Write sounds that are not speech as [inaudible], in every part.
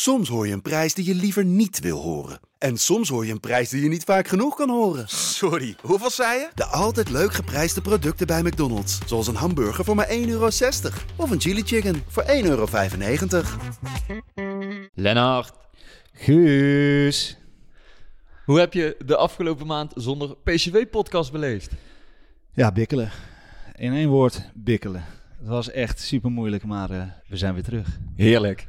Soms hoor je een prijs die je liever niet wil horen. En soms hoor je een prijs die je niet vaak genoeg kan horen. Sorry, hoeveel zei je? De altijd leuk geprijsde producten bij McDonald's. Zoals een hamburger voor maar 1,60 euro. Of een chili chicken voor 1,95 euro. Lennart, Guus. hoe heb je de afgelopen maand zonder PCW-podcast beleefd? Ja, bikkelen. In één woord, bikkelen. Het was echt super moeilijk, maar eh, we zijn weer terug. Heerlijk.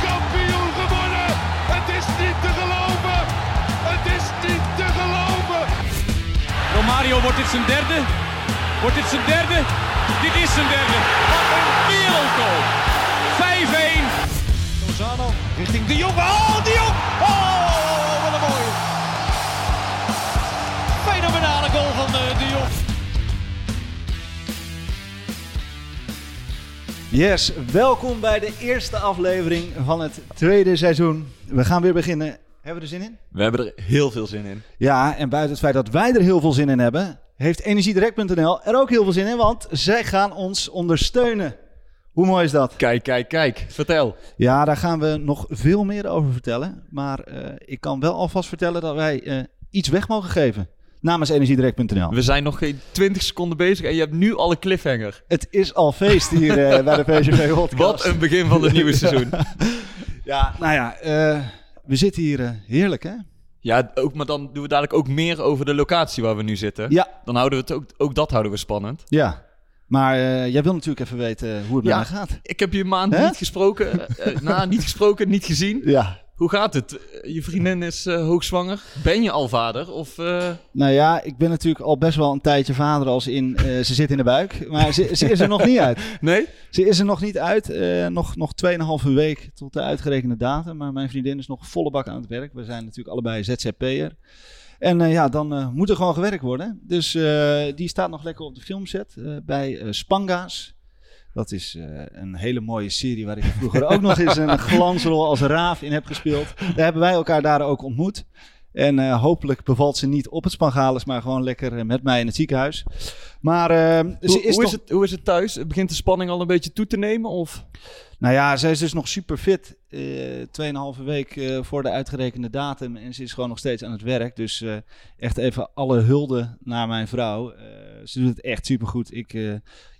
Romario, wordt dit zijn derde? Wordt dit zijn derde? Dit is zijn derde. Wat een wereldgoal. 5-1. Lozano richting De Jong. Oh, De Jong! Oh, wat een mooie. Fenomenale goal van eh, De Jong. Yes, welkom bij de eerste aflevering van het tweede seizoen. We gaan weer beginnen. Hebben we er zin in? We hebben er heel veel zin in. Ja, en buiten het feit dat wij er heel veel zin in hebben, heeft Energiedirect.nl er ook heel veel zin in, want zij gaan ons ondersteunen. Hoe mooi is dat? Kijk, kijk, kijk. Vertel. Ja, daar gaan we nog veel meer over vertellen. Maar eh, ik kan wel alvast vertellen dat wij eh, iets weg mogen geven namens Energiedirect.nl. We zijn nog geen 20 seconden bezig en je hebt nu al een cliffhanger. Het is al feest hier eh, bij de PSV podcast. Wat een begin van het nieuwe seizoen. [laughs] Ja, nou ja, eh, we zitten hier eh, heerlijk hè? Ja, ook, maar dan doen we dadelijk ook meer over de locatie waar we nu zitten. Ja, Dan houden we het ook, ook dat houden we spannend. ja. Maar eh, jij wil natuurlijk even weten hoe het met Ja. mij gaat. Ik heb je een maand niet gesproken. eh, nou, niet gesproken, niet gezien. Ja. Hoe gaat het? Je vriendin is eh, hoogzwanger. Ben je al vader? Of, eh, Nou ja, ik ben natuurlijk al best wel een tijdje vader als in eh, ze zit in de buik. Maar ze, ze is er nog niet uit. [laughs] Nee? Ze is er nog niet uit. nog, nog 2,5 week tot de uitgerekende datum. Maar mijn vriendin is nog volle bak aan het werk. We zijn natuurlijk allebei ZZP'er. En ja, dan moet er gewoon gewerkt worden. Dus die staat nog lekker op de filmset bij Spanga's. Dat is eh, een hele mooie serie waar ik vroeger ook nog eens een [laughs] glansrol als raaf in heb gespeeld. Daar hebben wij elkaar daar ook ontmoet. En eh, hopelijk bevalt ze niet op het Spangalis, maar gewoon lekker eh, met mij in het ziekenhuis. Maar eh, Hoe, is hoe, nog- is het, hoe is het thuis? Begint de spanning al een beetje toe te nemen? Of? Nou ja, zij is dus nog super fit. eh tweeënhalve week eh, voor de uitgerekende datum. En ze is gewoon nog steeds aan het werk. Dus eh, echt even alle hulde naar mijn vrouw. Ze doet het echt super goed. Ik,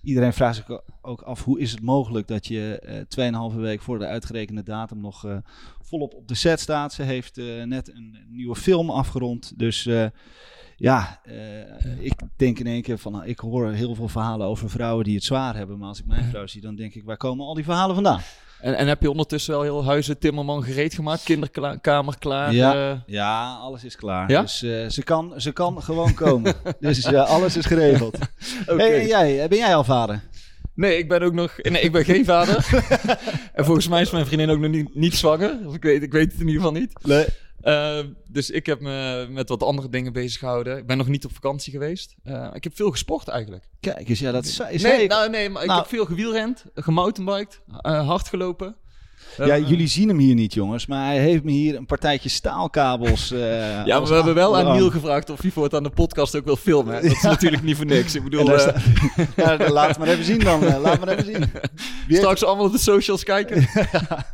iedereen vraagt zich ook af hoe is het mogelijk dat je tweeënhalve week voor de uitgerekende datum nog volop op de set staat. Ze heeft net een nieuwe film afgerond. Dus ja, eh, ik denk in één keer van, nou, ik hoor heel veel verhalen over vrouwen die het zwaar hebben. Maar als ik mijn vrouw zie, dan denk ik, waar komen al die verhalen vandaan? En, en heb je ondertussen wel heel huizen Timmerman gereed gemaakt? Kinderkamer klaar? Ja. eh? Ja, alles is klaar. Ja? Dus eh, ze, kan, ze kan gewoon komen. [laughs] dus ja, alles is geregeld. [laughs] Oké. Hey, en jij, ben jij al vader? Nee, ik ben ook nog... Nee, ik ben geen vader. [laughs] en volgens mij is mijn vriendin ook nog niet, niet zwanger. Of ik, weet, ik weet het in ieder geval niet. Nee. Eh, dus ik heb me met wat andere dingen bezig gehouden. Ik ben nog niet op vakantie geweest. Eh, ik heb veel gesport eigenlijk. Kijk eens, ja, dat zei Nee, ik. nou, nee maar ik Nou. heb veel gewielrend, gemountainbiked, eh, hard gelopen. Ja, Eh, jullie zien hem hier niet, jongens. Maar hij heeft me hier een partijtje staalkabels. eh, Ja, maar we hebben wel aan. Niel gevraagd of hij voortaan de podcast ook wil filmen. hè. Dat is natuurlijk niet voor niks. Ik bedoel, eh, [laughs] ja, laat het maar even zien dan. laat maar even zien. Wie heeft- straks allemaal op de socials kijken.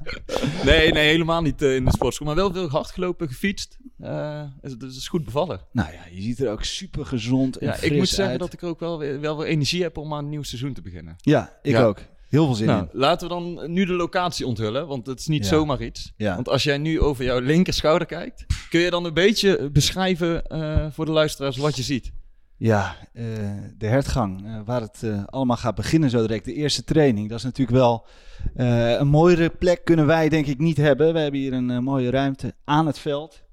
[laughs] nee, nee, helemaal niet in de sportschool. Maar wel veel hard gelopen, gefietst. Dus het is goed bevallen. Nou ja, je ziet er ook super gezond en Ja, ik moet zeggen uit. dat ik ook wel weer, wel weer energie heb om aan een nieuw seizoen te beginnen. Ja, ik Ja. ook. Heel veel zin Nou, in. laten we dan nu de locatie onthullen, want het is niet Ja. zomaar iets. Ja. Want als jij nu over jouw linker schouder kijkt, kun je dan een beetje beschrijven eh, voor de luisteraars wat je ziet? Ja, eh, de hertgang, eh, waar het eh, allemaal gaat beginnen zo direct. De eerste training, dat is natuurlijk wel eh, een mooiere plek kunnen wij denk ik niet hebben. We hebben hier een eh, mooie ruimte aan het veld.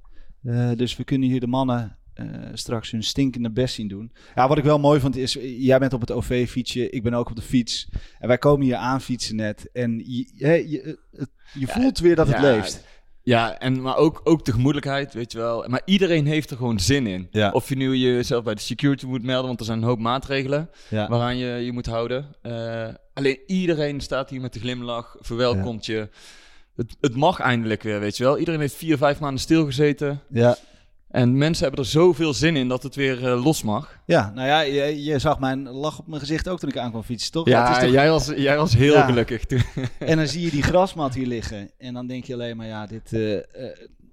Eh, dus we kunnen hier de mannen eh, straks hun stinkende best zien doen. Ja, wat ik wel mooi vond is, eh, jij bent op het OV-fietsje, ik ben ook op de fiets. En wij komen hier aan fietsen net. En je, je, het- je voelt weer dat het leeft. Ja, en, maar ook, ook de gemoedelijkheid, weet je wel. Maar iedereen heeft er gewoon zin in. Ja. Of je nu jezelf bij de security moet melden, want er zijn een hoop maatregelen waaraan je je moet houden. Eh, alleen iedereen staat hier met de glimlach, verwelkomt je. Het, het mag eindelijk weer, weet je wel. Iedereen heeft vier, vijf maanden stilgezeten. Ja. En mensen hebben er zoveel zin in dat het weer eh, los mag. ja, nou ja, je, je zag mijn lach op mijn gezicht ook toen ik aankwam fietsen, toch? Ja, is toch- jij, was, jij was heel Ja. gelukkig toen. [laughs] En dan zie je die grasmat hier liggen. En dan denk je alleen maar, ja, dit... eh, eh,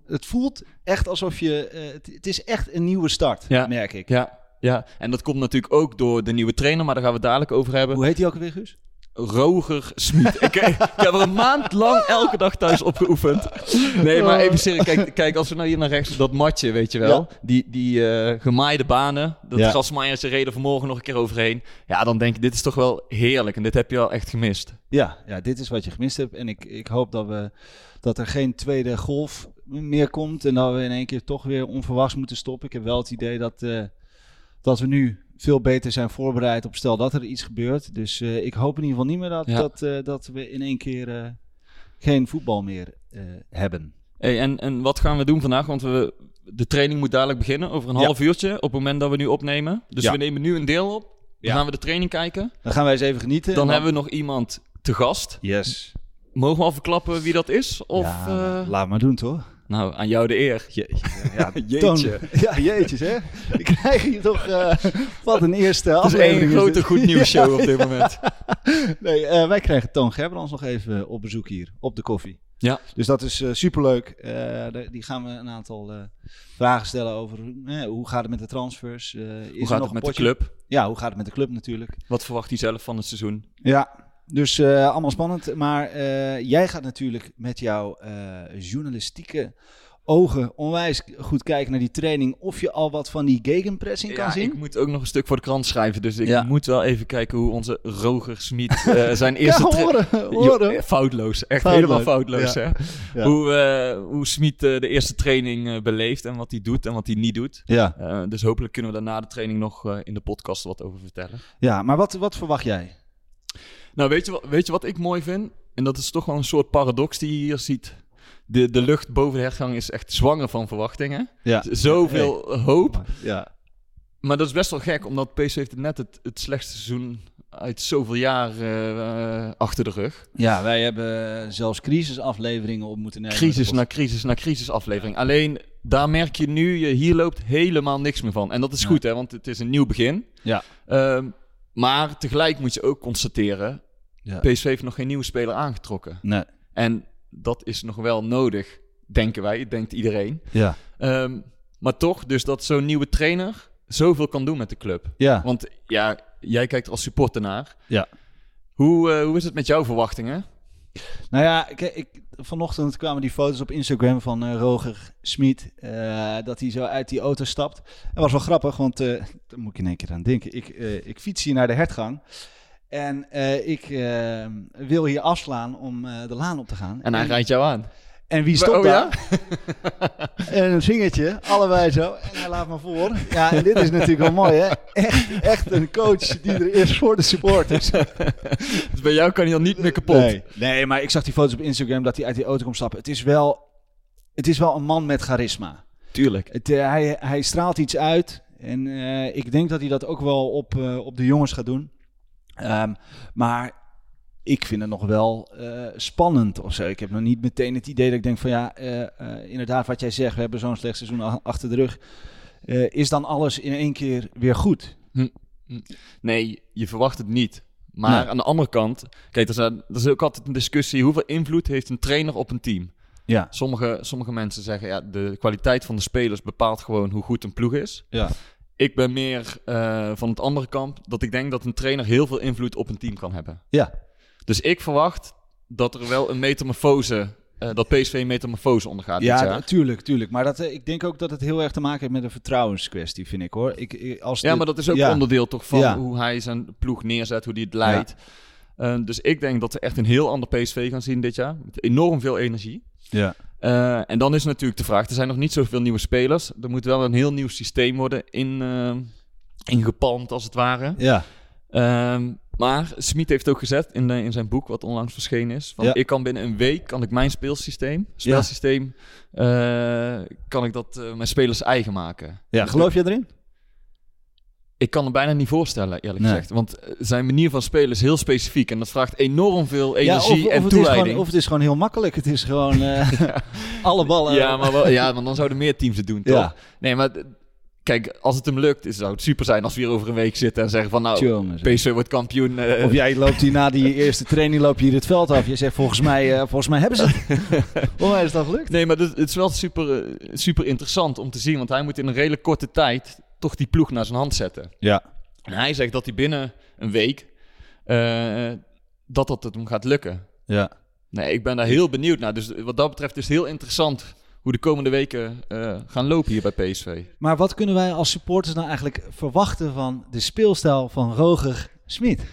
het voelt echt alsof je... het, het is echt een nieuwe start, Ja. merk ik. ja, ja, en dat komt natuurlijk ook door de nieuwe trainer, maar daar gaan we het dadelijk over hebben. Hoe heet die ook alweer, Guus? Roger Smit. ik, ik heb er een maand lang elke dag thuis op geoefend. Nee, maar even serieus. Kijk, kijk, als we nou hier naar rechts, dat matje, weet je wel. Die, die eh, gemaaide banen. Dat Ja. reden vanmorgen nog een keer overheen. Ja, dan denk ik, dit is toch wel heerlijk. En dit heb je al echt gemist. Ja, ja, dit is wat je gemist hebt. En ik, ik hoop dat, we, dat er geen tweede golf meer komt. En dat we in één keer toch weer onverwachts moeten stoppen. Ik heb wel het idee dat, eh, dat we nu veel beter zijn voorbereid op stel dat er iets gebeurt. Dus eh, ik hoop in ieder geval niet meer dat, Ja. dat, eh, dat we in één keer eh, geen voetbal meer hebben. Hey, en, en wat gaan we doen vandaag? Want we, de training moet dadelijk beginnen over een Ja. half uurtje. Op het moment dat we nu opnemen. Dus Ja. we nemen nu een deel op. Dan gaan we de training kijken. Dan gaan wij eens even genieten. Dan En hebben we nog iemand te gast. Yes. Mogen we al verklappen wie dat is? Of, ja, laat maar doen, toch? Nou, aan jou de eer. Ja, [laughs] Jeetje. Ja, [laughs] jeetjes, hè? Ik krijg hier toch eh, wat een eerste Het is aflevering. is grote dit. goed nieuws [laughs] show op dit moment. Nee, eh, wij krijgen Toon Gerbrands nog even op bezoek hier, op de koffie. Ja. Dus dat is superleuk. Eh, de- die gaan we een aantal vragen stellen over hoe gaat het met de transfers. Is Hoe nog gaat een het met de club? Ja, hoe gaat het met de club natuurlijk. Wat verwacht hij zelf van het seizoen? Ja, dus eh, allemaal spannend. Maar eh, jij gaat natuurlijk met jouw eh, journalistieke ogen onwijs goed kijken naar die training. Of je al wat van die gegenpressing kan Ja, zien. ik moet ook nog een stuk voor de krant schrijven. Dus ik Ja. moet wel even kijken hoe onze Roger Smit eh, [laughs] zijn eerste... ja, horen, foutloos. Echt Foutloos. helemaal foutloos. Ja. Hè? Ja. Hoe, eh hoe Smit eh, de eerste training eh, beleeft en wat hij doet en wat hij niet doet. Ja, Eh, dus hopelijk kunnen we daar na de training nog eh, in de podcast wat over vertellen. ja maar wat, wat verwacht jij? Nou, weet je, wat, weet je wat ik mooi vind? En dat is toch wel een soort paradox die je hier ziet. De, de lucht boven de hergang is echt zwanger van verwachtingen. Ja. Zoveel hoop. Ja. Maar dat is best wel gek, omdat PSV heeft net het, het slechtste seizoen uit zoveel jaar eh, achter de rug. Ja, wij hebben zelfs crisisafleveringen op moeten nemen. Crisis na crisis na crisis aflevering. Alleen daar merk je nu, je hier loopt helemaal niks meer van. En dat is goed, hè, want het is een nieuw begin. Ja. Ehm, maar tegelijk moet je ook constateren, Ja. PSV heeft nog geen nieuwe speler aangetrokken. Nee. En dat is nog wel nodig, denken wij, denkt iedereen. Ja. Ehm, maar toch, dus dat zo'n nieuwe trainer zoveel kan doen met de club. Ja. Want ja, jij kijkt als supporter naar. Ja. Hoe, eh, hoe is het met jouw verwachtingen? Nou ja, ik, ik, vanochtend kwamen die foto's op Instagram van eh, Roger Smit. eh, dat hij zo uit die auto stapt. Dat was wel grappig, want eh daar moet ik in één keer aan denken. Ik, ik fiets hier naar de hertgang. En ik wil hier afslaan om de laan op te gaan. En hij rijdt jou aan. En wie stopt Oh, daar? ja? [laughs] En een vingertje, allebei zo. En hij laat me voor. Ja, en dit is natuurlijk wel mooi, hè? Echt, echt een coach die er is voor de supporters. [laughs] Dus bij jou kan hij al niet meer kapot. Nee. nee, maar ik zag die foto's op Instagram dat hij uit die auto komt stappen. Het is wel, het is wel een man met charisma. Tuurlijk. Het, eh, hij, hij straalt iets uit. En eh, ik denk dat hij dat ook wel op, eh, op de jongens gaat doen. Ehm, maar ik vind het nog wel eh, spannend of zo. Ik heb nog niet meteen het idee dat ik denk van ja, eh, eh, inderdaad wat jij zegt, we hebben zo'n slecht seizoen achter de rug. Is dan alles in één keer weer goed? Nee, je verwacht het niet. Maar Nee. aan de andere kant, kijk, er is, er is ook altijd een discussie. Hoeveel invloed heeft een trainer op een team? Ja. Sommige, sommige mensen zeggen, ja, de kwaliteit van de spelers bepaalt gewoon hoe goed een ploeg is. Ja. Ik ben meer van het andere kamp, dat ik denk dat een trainer heel veel invloed op een team kan hebben. Ja. Dus ik verwacht dat er wel een metamorfose, eh, dat PSV een metamorfose ondergaat dit Ja, jaar. natuurlijk, tuurlijk. Maar dat, eh, ik denk ook dat het heel erg te maken heeft met een vertrouwenskwestie, vind ik hoor. Ik, ik- als Ja, maar dat is ook ja. onderdeel toch van Ja. hoe hij zijn ploeg neerzet, hoe hij het leidt. Eh, dus ik denk dat we echt een heel ander PSV gaan zien dit jaar. Met enorm veel energie. Ja. Eh, en dan is natuurlijk de vraag, er zijn nog niet zoveel nieuwe spelers. Er moet wel een heel nieuw systeem worden in, eh, ingepalmd, als het ware. Ja. Ehm, maar Smit heeft ook gezet in, de- in zijn boek, wat onlangs verschenen is. Van, Ja. Ik kan binnen een week, kan ik mijn speelsysteem, speelsysteem, eh, kan ik dat eh, mijn spelers eigen maken. Ja, Dus geloof je erin? Ik kan het bijna niet voorstellen, eerlijk Nee. gezegd. Want eh, zijn manier van spelen is heel specifiek. En dat vraagt enorm veel Ja, energie of, en of, het is toewijding. gewoon, of het is gewoon heel makkelijk. Het is gewoon [laughs] alle ballen. ja, maar wel, ja, maar dan zouden meer teams het doen, toch? Ja. Nee, maar kijk, als het hem lukt, is- zou het super zijn als we hier over een week zitten en zeggen van nou, Tjonge, zeg. PSV wordt kampioen. eh, Of jij loopt hier na die [laughs] eerste training loop je hier het veld af. Je zegt volgens mij, eh, volgens mij hebben ze het. [laughs] volgens mij is dat gelukt. Nee, maar het, het is wel super, eh, super interessant om te zien. Want hij moet in een redelijk korte tijd toch die ploeg naar zijn hand zetten. Ja. En hij zegt dat hij binnen een week dat dat het hem gaat lukken. Ja. Nee, ik ben daar heel benieuwd naar. Dus wat dat betreft is het heel interessant hoe de komende weken eh, gaan lopen hier bij PSV. Maar wat kunnen wij als supporters nou eigenlijk verwachten van de speelstijl van Roger Smit?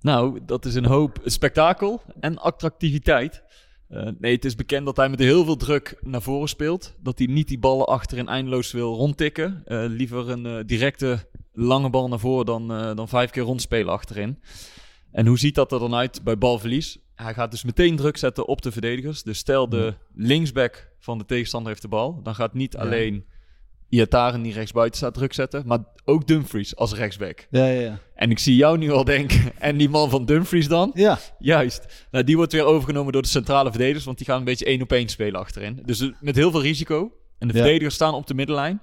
Nou, dat is een hoop spektakel en attractiviteit. Eh, nee, het is bekend dat hij met heel veel druk naar voren speelt. Dat hij niet die ballen achterin eindeloos wil rondtikken. Eh, liever een directe lange bal naar voren dan, dan vijf keer rondspelen achterin. En hoe ziet dat er dan uit bij balverlies? Hij gaat dus meteen druk zetten op de verdedigers. Dus stel de linksback van de tegenstander heeft de bal. Dan gaat niet alleen Iataren die rechtsbuiten staat druk zetten. Maar ook Dumfries als rechtsback. Ja, ja, ja. En ik zie jou nu al denken. [laughs] En die man van Dumfries dan? Ja, Juist. Nou, die wordt weer overgenomen door de centrale verdedigers, want die gaan een beetje één op één spelen achterin. Dus eh, met heel veel risico. En de Ja. verdedigers staan op de middenlijn.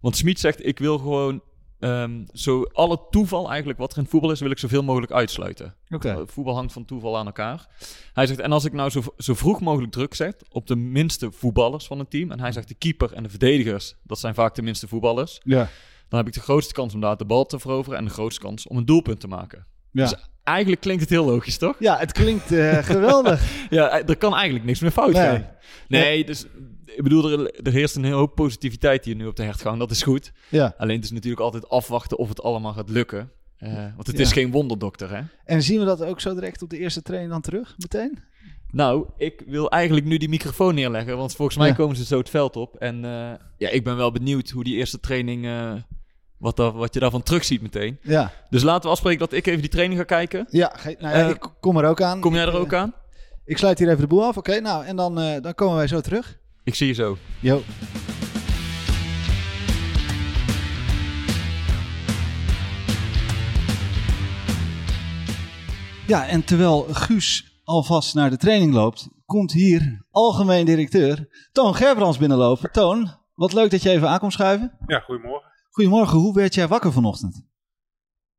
Want Smit zegt, ik wil gewoon ehm, zo alle toeval eigenlijk wat er in voetbal is, wil ik zoveel mogelijk uitsluiten. oké. Eh, Voetbal hangt van toeval aan elkaar. Hij zegt, en als ik nou zo, zo vroeg mogelijk druk zet op de minste voetballers van het team, en hij zegt de keeper en de verdedigers, dat zijn vaak de minste voetballers, Ja. dan heb ik de grootste kans om daar de bal te veroveren en de grootste kans om een doelpunt te maken. Ja. Dus eigenlijk klinkt het heel logisch, toch? ja, het klinkt eh, geweldig. [laughs] Ja, eh, er kan eigenlijk niks meer fout Nee. gaan. Nee, dus ik bedoel, er, er heerst een hele hoop positiviteit hier nu op de hertgang. Dat is goed. Ja. Alleen het is natuurlijk altijd afwachten of het allemaal gaat lukken. Eh, want het Ja. is geen wonderdokter, hè? En zien we dat ook zo direct op de eerste training dan terug, meteen? Nou, ik wil eigenlijk nu die microfoon neerleggen, want volgens mij Ja. komen ze zo het veld op. En eh, ja, ik ben wel benieuwd hoe die eerste training, eh, wat, daar, wat je daarvan terugziet meteen. Ja. Dus laten we afspreken dat ik even die training ga kijken. Ja, nou ja, ik kom er ook aan. Kom jij er ook aan? Ik sluit hier even de boel af, oké? nou, en dan, dan komen wij zo terug. Ik zie je zo. Jo. Ja, en terwijl Guus alvast naar de training loopt, komt hier algemeen directeur Toon Gerbrands binnenlopen. Toon, wat leuk dat je even aankomt schuiven. Ja, goedemorgen. Goedemorgen, hoe werd jij wakker vanochtend?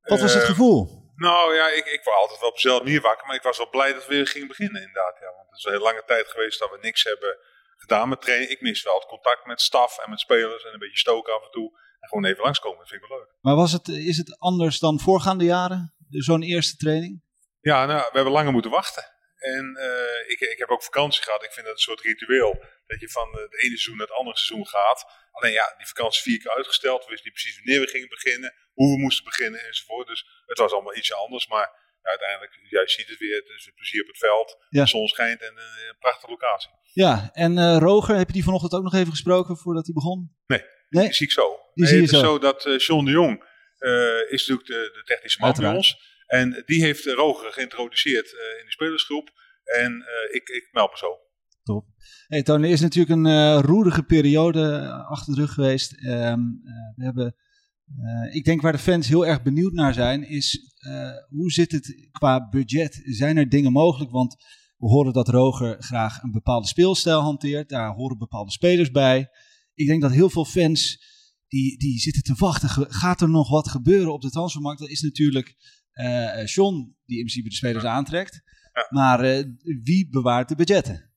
Wat was het Eh, gevoel? Nou ja, ik, ik was altijd wel op dezelfde manier wakker, maar ik was wel blij dat we weer gingen beginnen inderdaad. Ja, want het is een hele lange tijd geweest dat we niks hebben gedaan met trainen. Ik mis wel het contact met staf en met spelers en een beetje stoken af en toe. En gewoon even langskomen, dat vind ik wel leuk. Maar was het, is het anders dan voorgaande jaren, zo'n eerste training? Ja, nou, we hebben langer moeten wachten. En eh, ik, ik heb ook vakantie gehad. Ik vind dat een soort ritueel. Dat je van het ene seizoen naar het andere seizoen gaat. Alleen ja, die vakantie vier keer uitgesteld. We wisten niet precies wanneer we gingen beginnen. Hoe we moesten beginnen enzovoort. Dus het was allemaal ietsje anders. Maar ja, uiteindelijk, jij ziet het weer. Het is weer plezier op het veld. Ja. De zon schijnt en eh, een prachtige locatie. Ja, en eh, Roger, heb je die vanochtend ook nog even gesproken voordat hij begon? Nee, Nee? Die zie ik zo. Die Nee, zie je het is zo. zo dat eh John de Jong is natuurlijk de, de technische man bij ons. En die heeft Roger geïntroduceerd in de spelersgroep. En ik, ik meld me zo. Top. Hey, Toon, er is natuurlijk een roerige periode achter de rug geweest. Ehm, eh, we hebben, eh, ik denk waar de fans heel erg benieuwd naar zijn, is eh, hoe zit het qua budget? Zijn er dingen mogelijk? Want we horen dat Roger graag een bepaalde speelstijl hanteert. Daar horen bepaalde spelers bij. Ik denk dat heel veel fans die, die zitten te wachten. Gaat er nog wat gebeuren op de transfermarkt? Dat is natuurlijk eh John die in principe de spelers aantrekt. Ja. Maar wie bewaart de budgetten?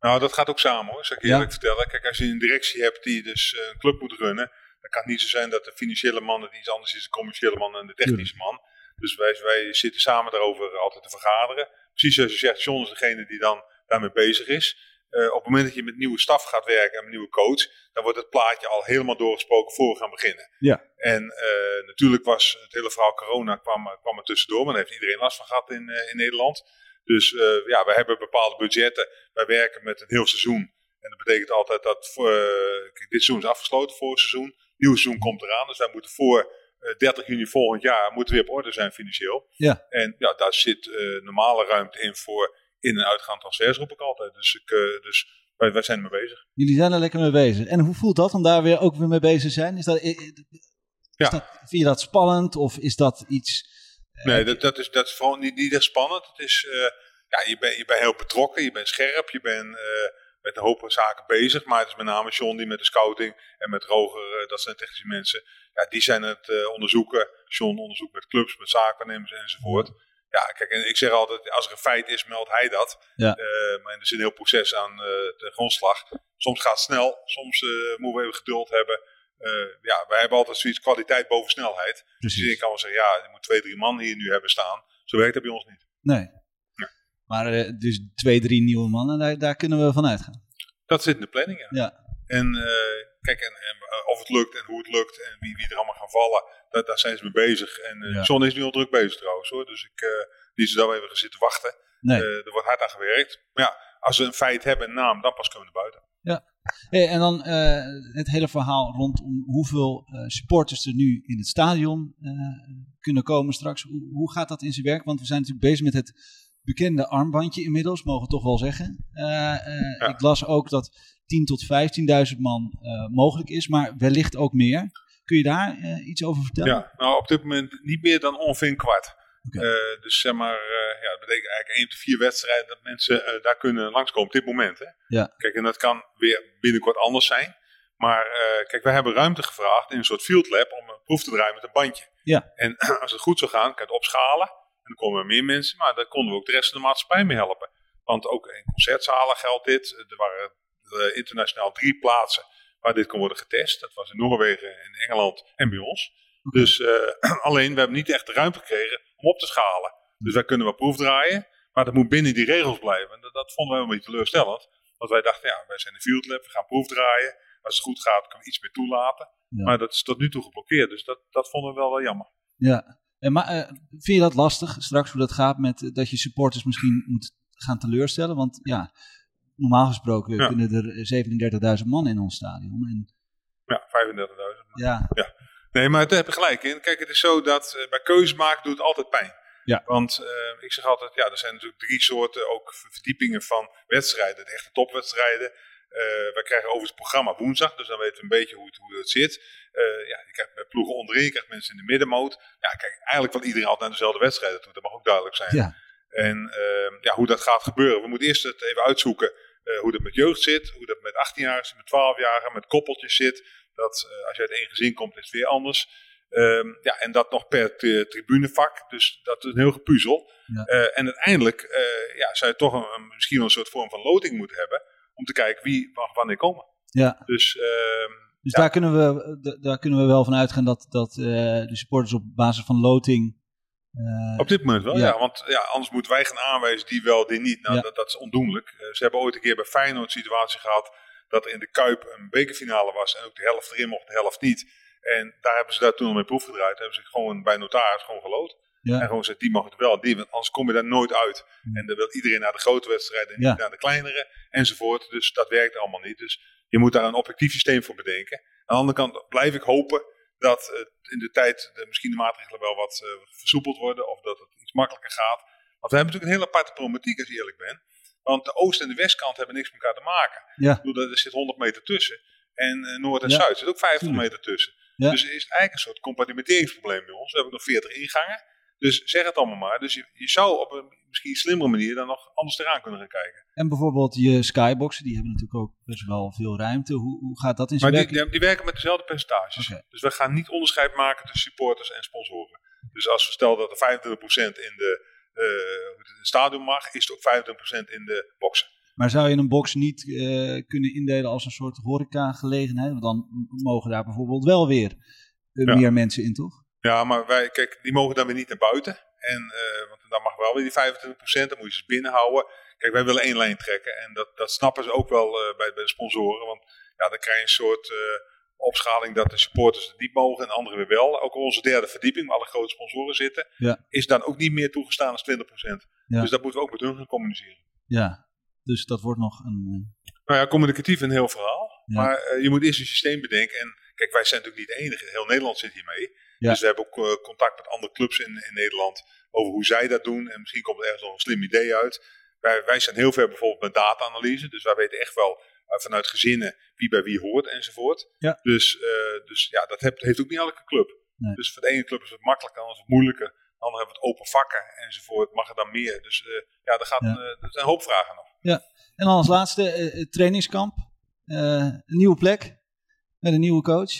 Nou, dat gaat ook samen hoor, zal ik je Ja. eerlijk vertellen. Kijk, als je een directie hebt die dus een club moet runnen, dan kan het niet zo zijn dat de financiële man het iets anders is, de commerciële man en de technische man. Dus wij, wij zitten samen daarover altijd te vergaderen. Precies zoals je zegt, John is degene die dan daarmee bezig is. Eh, op het moment dat je met nieuwe staf gaat werken en met nieuwe coach, dan wordt het plaatje al helemaal doorgesproken voor we gaan beginnen. Ja. En eh, natuurlijk was het hele verhaal corona kwam, kwam er tussendoor, maar daar heeft iedereen last van gehad in, eh, in Nederland. Dus ja, we hebben bepaalde budgetten. Wij werken met een heel seizoen. En dat betekent altijd dat kijk, dit seizoen is afgesloten voor het seizoen. Nieuw seizoen komt eraan. Dus wij moeten voor eh, 30 juni volgend jaar moeten we weer op orde zijn financieel. Ja. En ja, daar zit eh, normale ruimte in voor in- en uitgaande transfers, roep ik altijd. Dus, ik, eh, dus wij, wij zijn ermee bezig. Jullie zijn er lekker mee bezig. En hoe voelt dat om daar weer ook weer mee bezig te zijn? Is dat, is Ja. dat, vind je dat spannend of is dat iets... Nee, dat, dat, is, dat is vooral niet, niet echt spannend. Het is, eh, ja, je bent je bent heel betrokken, je bent scherp, je bent eh, met een hoop zaken bezig. Maar het is met name John die met de scouting en met Roger, eh, dat zijn technische mensen, ja, die zijn het eh, onderzoeken. John onderzoekt met clubs, met zaakwaarnemers enzovoort. Ja, kijk, en ik zeg altijd, als er een feit is, meldt hij dat. Ja. Eh, maar er zit een heel proces aan de grondslag. Soms gaat het snel, soms moeten we even geduld hebben. Ja, wij hebben altijd zoiets kwaliteit boven snelheid. Dus ik kan wel zeggen, ja, je moet twee, drie man hier nu hebben staan. Zo werkt dat bij ons niet. Nee. Maar eh, dus twee, drie nieuwe mannen, daar, daar kunnen we van uitgaan. Dat zit in de planning, ja. Ja. En eh, kijk, en, en, eh, of het lukt en hoe het lukt en wie, wie er allemaal gaan vallen, dat, daar zijn ze mee bezig. En Ja. John is nu al druk bezig trouwens hoor. Dus ik, die is daar even gaan zitten wachten. Nee. Er wordt hard aan gewerkt. Maar ja, als we een feit hebben, een naam, dan pas komen we naar buiten. Hey, en dan het hele verhaal rondom hoeveel supporters er nu in het stadion kunnen komen straks. Hoe, hoe gaat dat in zijn werk? Want we zijn natuurlijk bezig met het bekende armbandje inmiddels, mogen we toch wel zeggen. Eh, eh, Ja. Ik las ook dat 10.000 tot 15.000 man eh, mogelijk is, maar wellicht ook meer. Kun je daar iets over vertellen? Ja, nou op dit moment niet meer dan ongeveer een kwart. Dus zeg maar, ja, dat betekent eigenlijk één tot vier wedstrijden dat mensen daar kunnen langskomen op dit moment. Hè? Ja. Kijk, en dat kan weer binnenkort anders zijn. Maar kijk, wij hebben ruimte gevraagd in een soort field lab om een proef te draaien met een bandje. Ja. En [clears throat] als het goed zou gaan, kan je het opschalen. En dan komen er meer mensen, maar daar konden we ook de rest van de maatschappij mee helpen. Want ook in concertzalen geldt dit. Er waren eh, internationaal drie plaatsen waar dit kon worden getest. Dat was in Noorwegen, in Engeland en bij ons. Dus eh, [clears throat] alleen, we hebben niet echt de ruimte gekregen om op te schalen. Dus wij kunnen wel proefdraaien, maar dat moet binnen die regels blijven. En dat, dat vonden wij een beetje teleurstellend. Want wij dachten, ja, wij zijn een field lab, we gaan proefdraaien. Als het goed gaat, kunnen we iets meer toelaten. Ja. Maar dat is tot nu toe geblokkeerd, dus dat, dat vonden we wel, wel jammer. Ja. En maar, eh, vind je dat lastig straks hoe dat gaat met eh, dat je supporters misschien moet gaan teleurstellen? Want ja, normaal gesproken Ja. kunnen er 37.000 man in ons stadion. En, Ja, 35.000. ja, Nee, maar daar heb je gelijk in. Kijk, het is zo dat eh, bij keuzes maken doet het altijd pijn. Ja. Want eh, ik zeg altijd, ja, er zijn natuurlijk drie soorten ook verdiepingen van wedstrijden. De echte topwedstrijden. Eh wij krijgen overigens het programma woensdag, dus dan weten we een beetje hoe het, hoe het zit. Eh, ja, je krijgt ploegen onderin, je krijgt mensen in de middenmoot. Ja, kijk, eigenlijk wil iedereen altijd naar dezelfde wedstrijden toe. Dat mag ook duidelijk zijn. ja, En eh, ja, hoe dat gaat gebeuren. We moeten eerst het even uitzoeken eh, hoe dat met jeugd zit, hoe dat met 18-jarigen, met 12-jarigen, met koppeltjes zit. Dat als je uit één gezin komt, is het weer anders. Ehm, ja, en dat nog per tri- tribunevak. Dus dat is een heel gepuzzel. Ja. En uiteindelijk ja, zou je toch een, een- misschien wel een soort vorm van loting moeten hebben. Om te kijken wie mag wanneer komen. ja. Dus ehm, Dus Ja. daar, kunnen we, daar kunnen we wel van uitgaan dat, dat eh, de supporters op basis van loting. eh, Op dit moment wel, Ja. ja. Want ja, anders moeten wij gaan aanwijzen die wel, die niet. Nou, Ja. dat, dat is ondoenlijk. Eh, ze hebben ooit een keer bij Feyenoord een situatie gehad dat er in de Kuip een bekerfinale was en ook de helft erin mocht, de helft niet. En daar hebben ze daar toen al mee proef gedraaid. hebben ze gewoon bij notaris gewoon geloot. Ja. En gewoon gezegd, die mag het wel, die, want anders kom je daar nooit uit. En dan wil iedereen naar de grote wedstrijden en niet naar de kleinere, enzovoort. Dus dat werkt allemaal niet. Dus je moet daar een objectief systeem voor bedenken. Aan de andere kant blijf ik hopen dat eh, in de tijd de, misschien de maatregelen wel wat eh, versoepeld worden. Of dat het iets makkelijker gaat. Want we hebben natuurlijk een hele aparte problematiek als ik eerlijk ben. Want de oost- en de westkant hebben niks met elkaar te maken. Ja. Ik bedoel, er zit 100 meter tussen. En eh, Noord en Ja. Zuid zit ook 50 Tuurlijk. meter tussen. Ja. Dus er is eigenlijk een soort compartimenteringsprobleem bij ons. We hebben nog 40 ingangen. Dus zeg het allemaal maar. Dus je, je zou op een misschien slimmere manier dan nog anders eraan kunnen gaan kijken. En bijvoorbeeld je skyboxen, die hebben natuurlijk ook best wel veel ruimte. Hoe, hoe gaat dat in zijn Maar die, werk? die, die werken met dezelfde percentages. Dus we gaan niet onderscheid maken tussen supporters en sponsoren. Dus als we stellen dat er 25% in de, hoe het stadion mag, is het ook 25% in de boxen. Maar zou je een box niet eh, kunnen indelen als een soort horeca-gelegenheid? Want dan mogen daar bijvoorbeeld wel weer eh, Ja. meer mensen in, toch? Ja, maar wij, kijk, die mogen dan weer niet naar buiten. En, eh, want dan mag wel weer die 25%, dan moet je ze binnenhouden. Kijk, wij willen één lijn trekken. En dat, dat snappen ze ook wel eh, bij, bij de sponsoren. Want ja, dan krijg je een soort eh, opschaling dat de supporters het niet mogen en anderen weer wel. Ook onze derde verdieping, waar alle grote sponsoren zitten, Ja. is dan ook niet meer toegestaan als 20%. Ja. Dus dat moeten we ook met hun gaan communiceren. Ja, dus dat wordt nog een... Nou ja, communicatief een heel verhaal. Ja. Maar je moet eerst een systeem bedenken. En kijk, wij zijn natuurlijk niet de enige. Heel Nederland zit hiermee. Ja. Dus we hebben ook eh, contact met andere clubs in, in Nederland over hoe zij dat doen. En misschien komt er ergens nog een slim idee uit. Wij, wij zijn heel ver bijvoorbeeld met data-analyse. Dus wij weten echt wel eh, vanuit gezinnen wie bij wie hoort enzovoort. Ja. Dus, eh, dus ja, dat heeft, heeft ook niet elke club. Nee. Dus voor de ene club is het makkelijker, de andere is het moeilijker. De andere hebben we het open vakken enzovoort. Mag er dan meer? Dus ja, er, gaat, Ja. er zijn een hoop vragen nog. En dan als laatste trainingskamp. Een nieuwe plek met een nieuwe coach.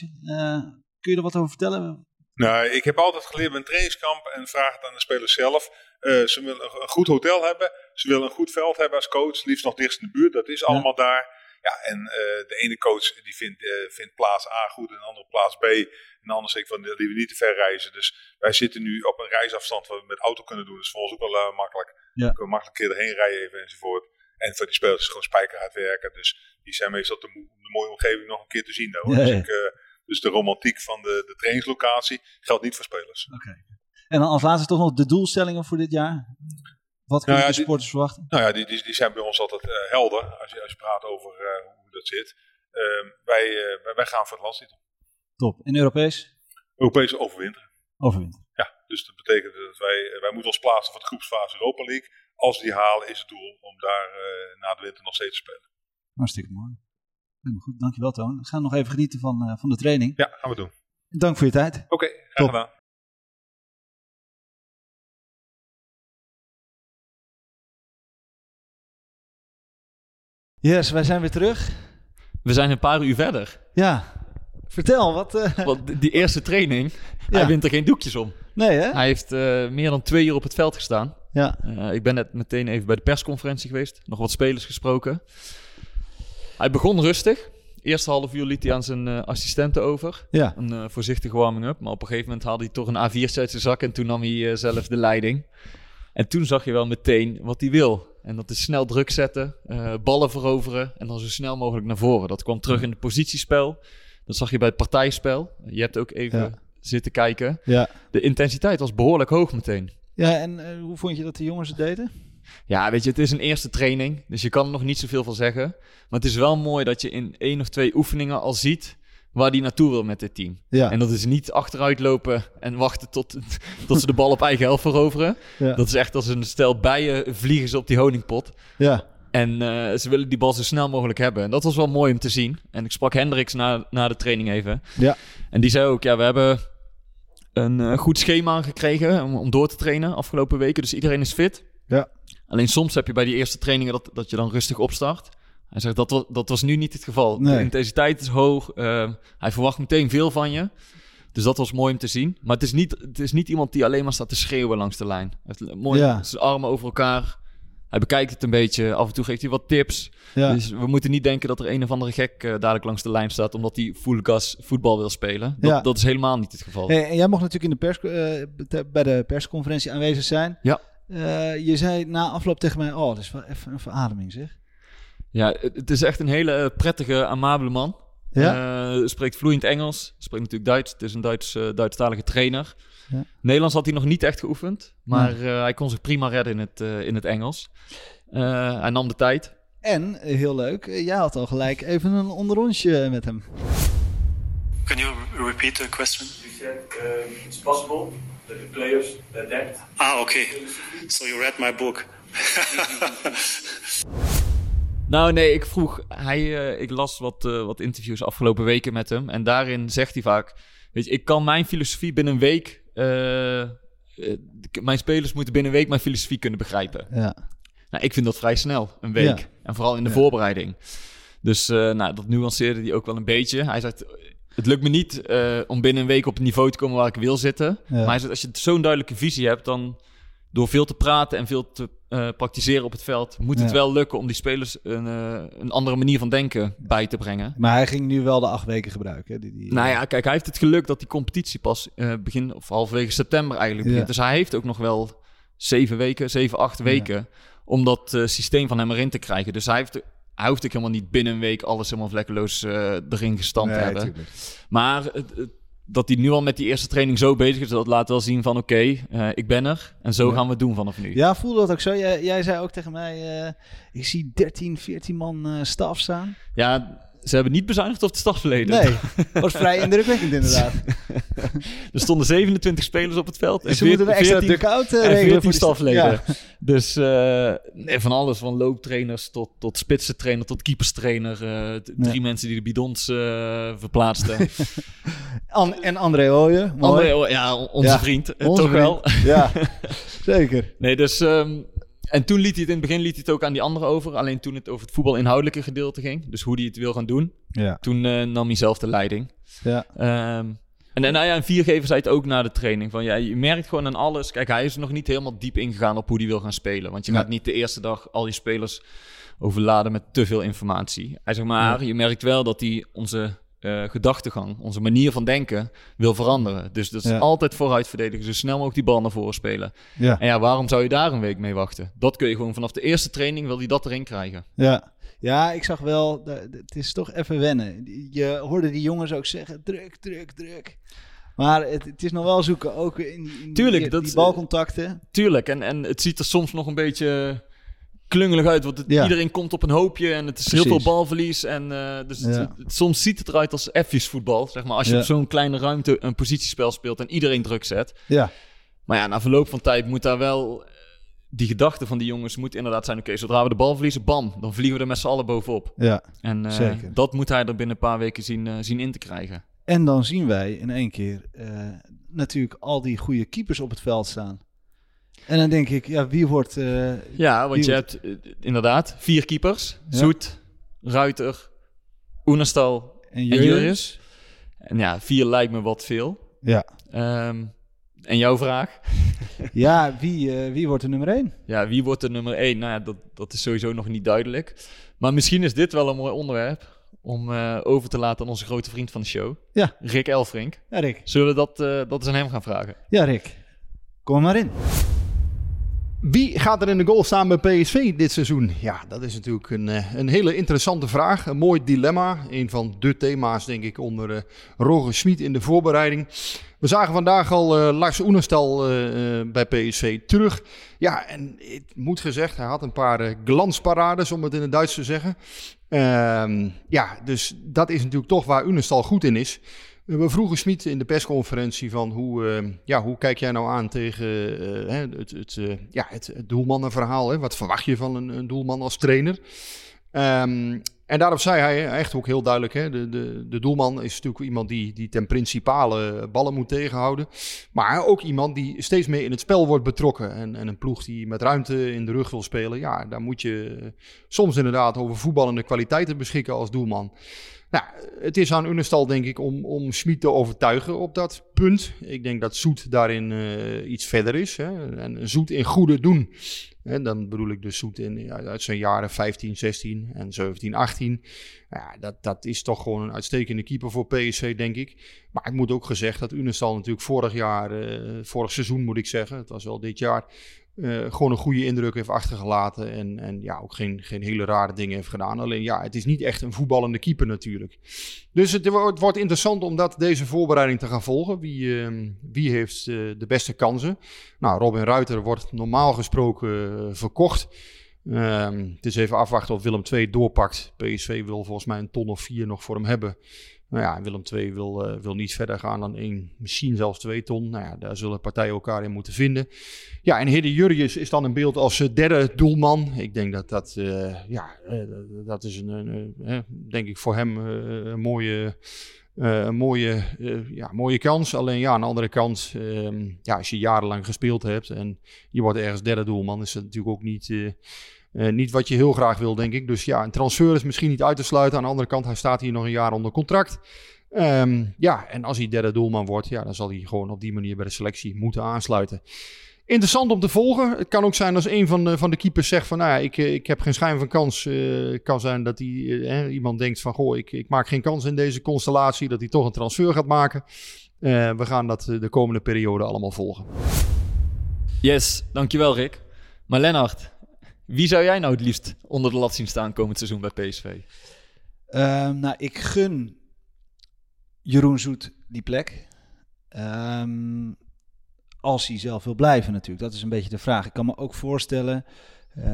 Kun je er wat over vertellen? Nou, ik heb altijd geleerd bij een trainingskamp en vraag het aan de spelers zelf. Eh, ze willen een, goed hotel hebben. Ze willen een goed veld hebben als coach. Liefst nog dichtst in de buurt. Dat is allemaal daar. Ja, en eh, de ene coach die vindt, eh, vindt plaats A goed en de andere plaats B. En de ander zegt van die we niet te ver reizen. Dus wij zitten nu op een reisafstand wat we met auto kunnen doen. Dat is voor ons ook wel makkelijk. Ja. We kunnen makkelijk een keer erheen rijden even enzovoort. En voor die spelers is het gewoon spijkerhard werken. Dus die zijn meestal om de mooie omgeving nog een keer te zien. Hoor. Ja, Dus, ik, dus de romantiek van de, de trainingslocatie geldt niet voor spelers. En dan als laatste toch nog de doelstellingen voor dit jaar. Wat kunnen Nou ja, de supporters verwachten? Nou ja, die, die, die zijn bij ons altijd eh, helder als je, als je praat over eh, hoe dat zit. Ehm, wij, eh, wij, gaan voor het landstitel. Top. En Europees? Europese overwinteren. Overwint. Ja, dus dat betekent dat wij, wij moeten ons plaatsen voor de groepsfase Europa League. Als we die halen is het doel om daar na de winter nog steeds te spelen. Hartstikke mooi. Helemaal goed. Dankjewel Toon. We gaan nog even genieten van, eh, van de training. Ja, gaan we doen. Dank voor je tijd. Oké, graag Top. gedaan. Yes, wij zijn weer terug. We zijn een paar uur verder. Ja. Vertel, wat... eh, Want die- eerste training, Ja. hij wint er geen doekjes om. Nee hè? Hij heeft eh, meer dan twee uur op het veld gestaan. Ja. Eh, ik ben net meteen even bij de persconferentie geweest. Nog wat spelers gesproken. Hij begon rustig. Eerste half uur liet hij aan zijn eh, assistenten over. Ja. Een eh, voorzichtige warming-up. Maar op een gegeven moment haalde hij toch een A4'tje uit zijn zak. En toen nam hij eh, zelf de leiding. En toen zag je wel meteen wat hij wil. En dat is snel druk zetten, ballen veroveren en dan zo snel mogelijk naar voren. Dat kwam terug in het positiespel. Dat zag je bij het partijspel. Je hebt ook even Ja. zitten kijken. Ja. De intensiteit was behoorlijk hoog meteen. Ja, en hoe vond je dat de jongens het deden? Ja, weet je, het is een eerste training, dus je kan er nog niet zoveel van zeggen. Maar het is wel mooi dat je in één of twee oefeningen al ziet waar die naartoe wil met dit team. Ja. En dat is niet achteruit lopen en wachten tot, [laughs] tot ze de bal op eigen helft veroveren. Ja. Dat is echt als een stel bijen vliegen ze op die honingpot. Ja. En eh, ze willen die bal zo snel mogelijk hebben. En dat was wel mooi om te zien. En ik sprak Hendricks na, na de training even. Ja. En die zei ook, ja, we hebben een eh, goed schema gekregen om, om door te trainen afgelopen weken. Dus iedereen is fit. Ja. Alleen soms heb je bij die eerste trainingen dat, dat je dan rustig opstart. Hij zegt, dat, wa- dat was nu niet het geval. Nee. De intensiteit is hoog. eh, hij verwacht meteen veel van je. Dus dat was mooi om te zien. Maar het is niet, het is niet iemand die alleen maar staat te schreeuwen langs de lijn. Hij heeft mooi Ja. zijn armen over elkaar. Hij bekijkt het een beetje. Af en toe geeft hij wat tips. Ja. Dus we moeten niet denken dat er een of andere gek eh, dadelijk langs de lijn staat... omdat hij full gas voetbal wil spelen. Dat, Ja. dat is helemaal niet het geval. Hey, en jij mocht natuurlijk in de pers, eh, bij de persconferentie aanwezig zijn. Ja. Eh, je zei na afloop tegen mij, oh, dat is wel even een verademing zeg. Ja, het, is echt een hele eh, prettige, amabele man. Ja? Eh, spreekt vloeiend Engels. Spreekt natuurlijk Duits. Het is een Duits, eh, Duitsstalige trainer. Ja. Nederlands had hij nog niet echt geoefend. Maar eh, hij kon zich prima redden in het, eh, in het Engels. Eh, hij nam de tijd. En, heel leuk, jij had al gelijk even een onderrondje met hem. Can you re- repeat the question? You said um, it's possible that the players adapt. Ah, okay. So you read my book. [laughs] Nou nee, ik vroeg... Hij, eh, ik las wat, eh, wat interviews afgelopen weken met hem. En daarin zegt hij vaak... Weet je, ik kan mijn filosofie binnen een week... eh, mijn spelers moeten binnen een week mijn filosofie kunnen begrijpen. Ja. Nou, ik vind dat vrij snel, een week. Ja. En vooral in de Ja. voorbereiding. Dus eh, nou, dat nuanceerde hij ook wel een beetje. Hij zegt, het lukt me niet eh, om binnen een week op het niveau te komen waar ik wil zitten. Ja. Maar als je zo'n duidelijke visie hebt, dan door veel te praten en veel te eh, praktiseren op het veld, moet het wel lukken om die spelers een, eh, een andere manier van denken bij te brengen. Maar hij ging nu wel de acht weken gebruiken. hè, Die, die, Nou ja, kijk, hij heeft het geluk dat die competitie pas eh, begin of halverwege september eigenlijk begint. Ja. Dus hij heeft ook nog wel zeven weken, zeven, acht weken om dat systeem van hem erin te krijgen. Dus hij, heeft, hij hoeft ook helemaal niet binnen een week alles helemaal vlekkeloos eh, erin gestand Nee, hebben. tuurlijk. Maar het- het- dat hij nu al met die eerste training zo bezig is, dat laat wel zien van oké, eh, ik ben er. En zo Ja. gaan we het doen vanaf nu. Ja, voelde dat ook zo? Jij, jij zei ook tegen mij, eh, ik zie 13, 14 man staf staan. Ja, ze hebben niet bezuinigd op de stafverleden. Nee, [laughs] was vrij indrukwekkend [laughs] inderdaad. Er stonden 27 spelers op het veld. Dus ze moeten een extra duck-out uh, en regelen 14 voor stafleden. Ja. Dus eh, nee, van alles, van looptrainers tot, tot spitsentrainer, tot keeperstrainer. t- drie Ja. mensen die de bidons eh, verplaatsten. [laughs] An- en André Ooyen. André, ja, on- onze Ja, vriend, Onze toch wel. Ja, zeker. Nee, dus... ehm, en toen liet hij het in het begin liet hij het ook aan die anderen over. Alleen toen het over het voetbalinhoudelijke gedeelte ging. Dus hoe hij het wil gaan doen. Ja. Toen eh, nam hij zelf de leiding. Ja. Ehm, en, en nou ja, en Viergever zei het ook na de training. Van, ja, je merkt gewoon aan alles. Kijk, hij is nog niet helemaal diep ingegaan op hoe hij wil gaan spelen. Want je gaat niet de eerste dag al die spelers overladen met te veel informatie. Hij zegt maar, je merkt wel dat hij onze eh, gedachtegang, onze manier van denken wil veranderen. Dus dat is Ja. altijd vooruit verdedigen. Zo snel mogelijk die bal naar voren spelen. Ja. En ja, waarom zou je daar een week mee wachten? Dat kun je gewoon vanaf de eerste training wil hij dat erin krijgen. Ja. Ja, ik zag wel, het is toch even wennen. Je hoorde die jongens ook zeggen, druk, druk, druk. Maar het, het is nog wel zoeken, ook in, in Tuurlijk, die, dat- die balcontacten. Tuurlijk, en, en het ziet er soms nog een beetje klungelig uit. Want het- Ja. iedereen komt op een hoopje en het is heel veel balverlies. En, eh, dus het- Ja. het- het- soms ziet het eruit als F's voetbal. Zeg maar, als je Ja. op zo'n kleine ruimte een positiespel speelt en iedereen druk zet. Ja. Maar ja, na verloop van tijd moet daar wel... eh, Die gedachte van die jongens moet inderdaad zijn... Oké, zodra we de bal verliezen, bam. Dan vliegen we er met z'n allen bovenop. Ja, En eh, zeker. dat moet hij er binnen een paar weken zien, zien in te krijgen. En dan zien wij in één keer natuurlijk al die goede keepers op het veld staan. En dan denk ik, ja, wie wordt... eh, Ja, want je wordt- hebt eh, inderdaad vier keepers. Ja. Zoet, Ruiter, Oenerstal En? Jurjens. En ja, vier lijkt me wat veel. Ja. Ehm, en jouw vraag? [laughs] Ja, wie, eh, wie wordt de nummer één? Ja, wie wordt de nummer één? Nou ja, dat, dat is sowieso nog niet duidelijk. Maar misschien is dit wel een mooi onderwerp om over te laten aan onze grote vriend van de show. Ja. Rick Elfrink. Ja, Rick. Zullen we dat, dat eens aan hem gaan vragen? Ja, Rick. Kom maar in. Wie gaat er in de goal staan bij PSV dit seizoen? Ja, dat is natuurlijk een, eh, een hele interessante vraag. Een mooi dilemma. Een van de thema's, denk ik, onder eh, Roger Smit in de voorbereiding. We zagen vandaag al eh, Lars eh, bij PSV terug. Ja, en het moet gezegd, hij had een paar glansparades, om het in het Duits te zeggen. Ehm, ja, dus dat is natuurlijk toch waar Oenerstal goed in is. We vroegen Smit in de persconferentie van hoe, eh, ja, hoe kijk jij nou aan tegen eh, het, het, eh, ja, het, doelmannenverhaal. Hè? Wat verwacht je van een, een doelman als trainer? Ehm, en daarop zei hij echt ook heel duidelijk, hè, de, de, de doelman is natuurlijk iemand die, die ten principale ballen moet tegenhouden. Maar ook iemand die steeds meer in het spel wordt betrokken. En, en een ploeg die met ruimte in de rug wil spelen, ja, daar moet je soms inderdaad over voetballende kwaliteiten beschikken als doelman. Nou, het is aan Unestal denk ik om, om Schmid te overtuigen op dat punt. Ik denk dat Zoet daarin eh, iets verder is. Hè. En Zoet in goede doen. En dan bedoel ik dus Zoet in, uit zijn jaren 15, 16 en 17, 18. Ja, dat, dat is toch gewoon een uitstekende keeper voor PSV, denk ik. Maar het moet ook gezegd dat Unestal natuurlijk vorig jaar, eh, vorig seizoen moet ik zeggen, het was wel dit jaar, eh, gewoon een goede indruk heeft achtergelaten. En, en ja, ook geen, geen hele rare dingen heeft gedaan. Alleen ja, het is niet echt een voetballende keeper natuurlijk. Dus het, wordt- het wordt interessant om dat, deze voorbereiding te gaan volgen. Wie, ehm, wie heeft eh, de beste kansen? Nou, Robin Ruiter wordt normaal gesproken eh, verkocht. Ehm, het is even afwachten of Willem II doorpakt. PSV wil volgens mij een ton of vier nog voor hem hebben. Nou ja, Willem II wil, eh, wil niet verder gaan dan één, misschien zelfs twee ton. Nou ja, daar zullen partijen elkaar in moeten vinden. Ja, en Hidde Jurrius is dan in beeld als eh, derde doelman. Ik denk dat dat, eh, ja, dat is een, een, denk ik voor hem een mooie, een mooie, ja, mooie kans. Alleen ja, aan de andere kant, ehm, ja, als je jarenlang gespeeld hebt en je wordt ergens derde doelman, is dat natuurlijk ook niet... eh, niet wat je heel graag wil, denk ik. Dus ja, een transfer is misschien niet uit te sluiten. Aan de andere kant, hij staat hier nog een jaar onder contract. Ehm, ja, en als hij derde doelman wordt, ja, dan zal hij gewoon op die manier bij de selectie moeten aansluiten. Interessant om te volgen. Het kan ook zijn als een van de, van de keepers zegt van, nou ja, ik, eh, ik heb geen schijn van kans. Eh, Het kan zijn dat hij, iemand denkt van, goh, ik, ik maak geen kans in deze constellatie. Dat hij toch een transfer gaat maken. We gaan dat de komende periode allemaal volgen. Yes, dankjewel Rick. Maar Lennart, wie zou jij nou het liefst onder de lat zien staan komend seizoen bij PSV? Ehm, nou, ik gun Jeroen Zoet die plek. Ehm, als hij zelf wil blijven natuurlijk. Dat is een beetje de vraag. Ik kan me ook voorstellen, eh,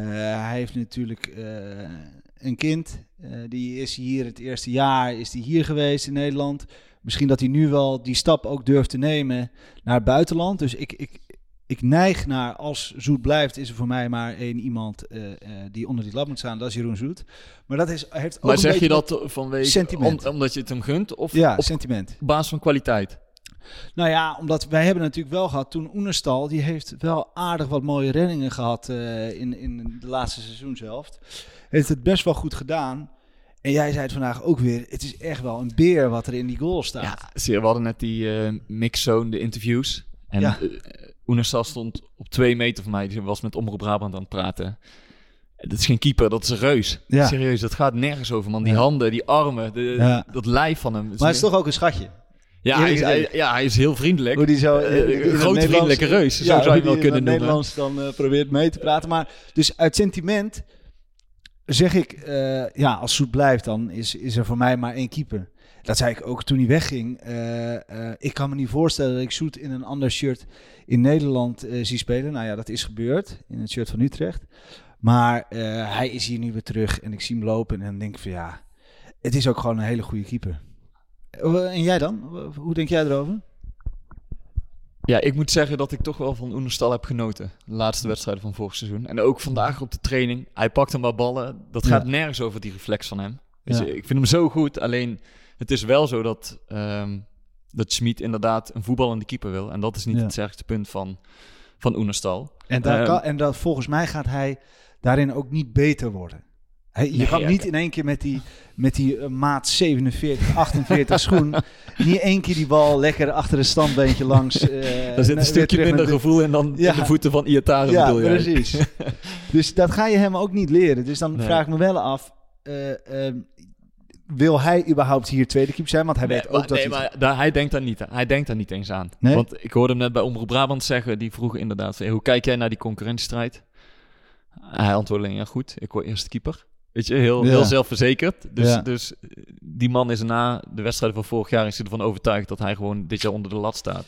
hij heeft natuurlijk eh, een kind. Eh, die is hier het eerste jaar is die hier geweest in Nederland. Misschien dat hij nu wel die stap ook durft te nemen naar het buitenland. Dus ik, ik, ik neig naar, als Zoet blijft, is er voor mij maar één iemand eh, eh, die onder die lat moet staan. Dat is Jeroen Zoet. Maar dat is, heeft ook Maar een zeg je dat vanwege, sentiment. om- omdat je het hem gunt? Of Ja, op sentiment. basis van kwaliteit? Nou ja, omdat wij hebben natuurlijk wel gehad toen Oenerstal, die heeft wel aardig wat mooie reddingen gehad eh, in, in de laatste seizoenshelft. Heeft het best wel goed gedaan. En jij zei het vandaag ook weer, het is echt wel een beer wat er in die goal staat. Ja, zie je, we hadden net die eh mixzone, de interviews. En Ja. Ja. Oenerstal stond op twee meter van mij. Die was met Omroep Brabant aan het praten. Dat is geen keeper, dat is een reus. Ja. Serieus, dat gaat nergens over, man. Die Ja. handen, die armen, de, Ja. dat lijf van hem. Maar het is toch ook een schatje. ja, hij is, hij, ja, hij is heel vriendelijk. Hoe die zo Eh, een grote vriendelijke reus, zo zou je hem wel kunnen noemen. Nederlands dan eh, probeert mee te praten. Maar dus uit sentiment zeg ik, eh, ja, als Soet blijft, dan is, is er voor mij maar één keeper. Dat zei ik ook toen hij wegging. Eh, eh, ik kan me niet voorstellen dat ik Soet in een ander shirt in Nederland eh, zie spelen. Nou ja, dat is gebeurd in het shirt van Utrecht. Maar hij is hier nu weer terug en ik zie hem lopen en dan denk ik van ja, het is ook gewoon een hele goede keeper. En jij dan? Hoe denk jij erover? Ja, ik moet zeggen dat ik toch wel van Oenerstal heb genoten. De laatste wedstrijden van vorig seizoen. En ook vandaag op de training. Hij pakt een paar ballen. Dat Ja. gaat nergens over die reflex van hem. Dus Ja. ik vind hem zo goed. Alleen, het is wel zo dat, ehm dat Schmid inderdaad een voetballende keeper wil. En dat is niet Ja. het sterkste punt van, van Oenerstal. En, daar Ehm, kan, en dat, volgens mij gaat hij daarin ook niet beter worden. Hij, je Nee, kan ja, niet in één keer met die, met die eh, maat 47, 48 schoen... [laughs] niet één keer die bal lekker achter een standbeentje langs... eh, Daar zit een stukje minder gevoel in dan Ja. in de voeten van Iataren Ja, bedoel jij? precies. [laughs] dus dat ga je hem ook niet leren. Dus dan Nee. vraag ik me wel af... eh, eh, wil hij überhaupt hier tweede keeper zijn? Want hij Nee, weet ook maar, dat nee, hij... maar daar, hij, denkt daar niet, hij denkt daar niet eens aan. Nee? Want ik hoorde hem net bij Omroep Brabant zeggen, die vroegen inderdaad, hoe kijk jij naar die concurrentiestrijd? Hij antwoordde alleen, ja goed, ik word eerste keeper. Weet je, heel, Ja. heel zelfverzekerd. Dus, Ja. dus eh, die man is na de wedstrijden van vorig jaar is ervan overtuigd dat hij gewoon dit jaar onder de lat staat.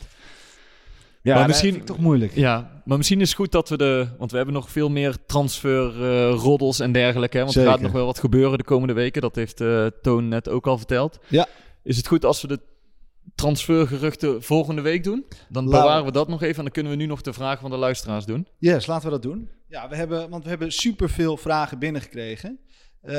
Ja, maar misschien- toch moeilijk. Ja, maar misschien is het goed dat we de... Want we hebben nog veel meer transferroddels en dergelijke. Hè? Want Zeker. er gaat nog wel wat gebeuren de komende weken. Dat heeft eh, Toon net ook al verteld. Ja. Is het goed als we de transfergeruchten volgende week doen? Dan Laten we- bewaren we dat nog even. En dan kunnen we nu nog de vragen van de luisteraars doen. Yes, laten we dat doen. Ja, we hebben, want we hebben superveel vragen binnengekregen. Eh,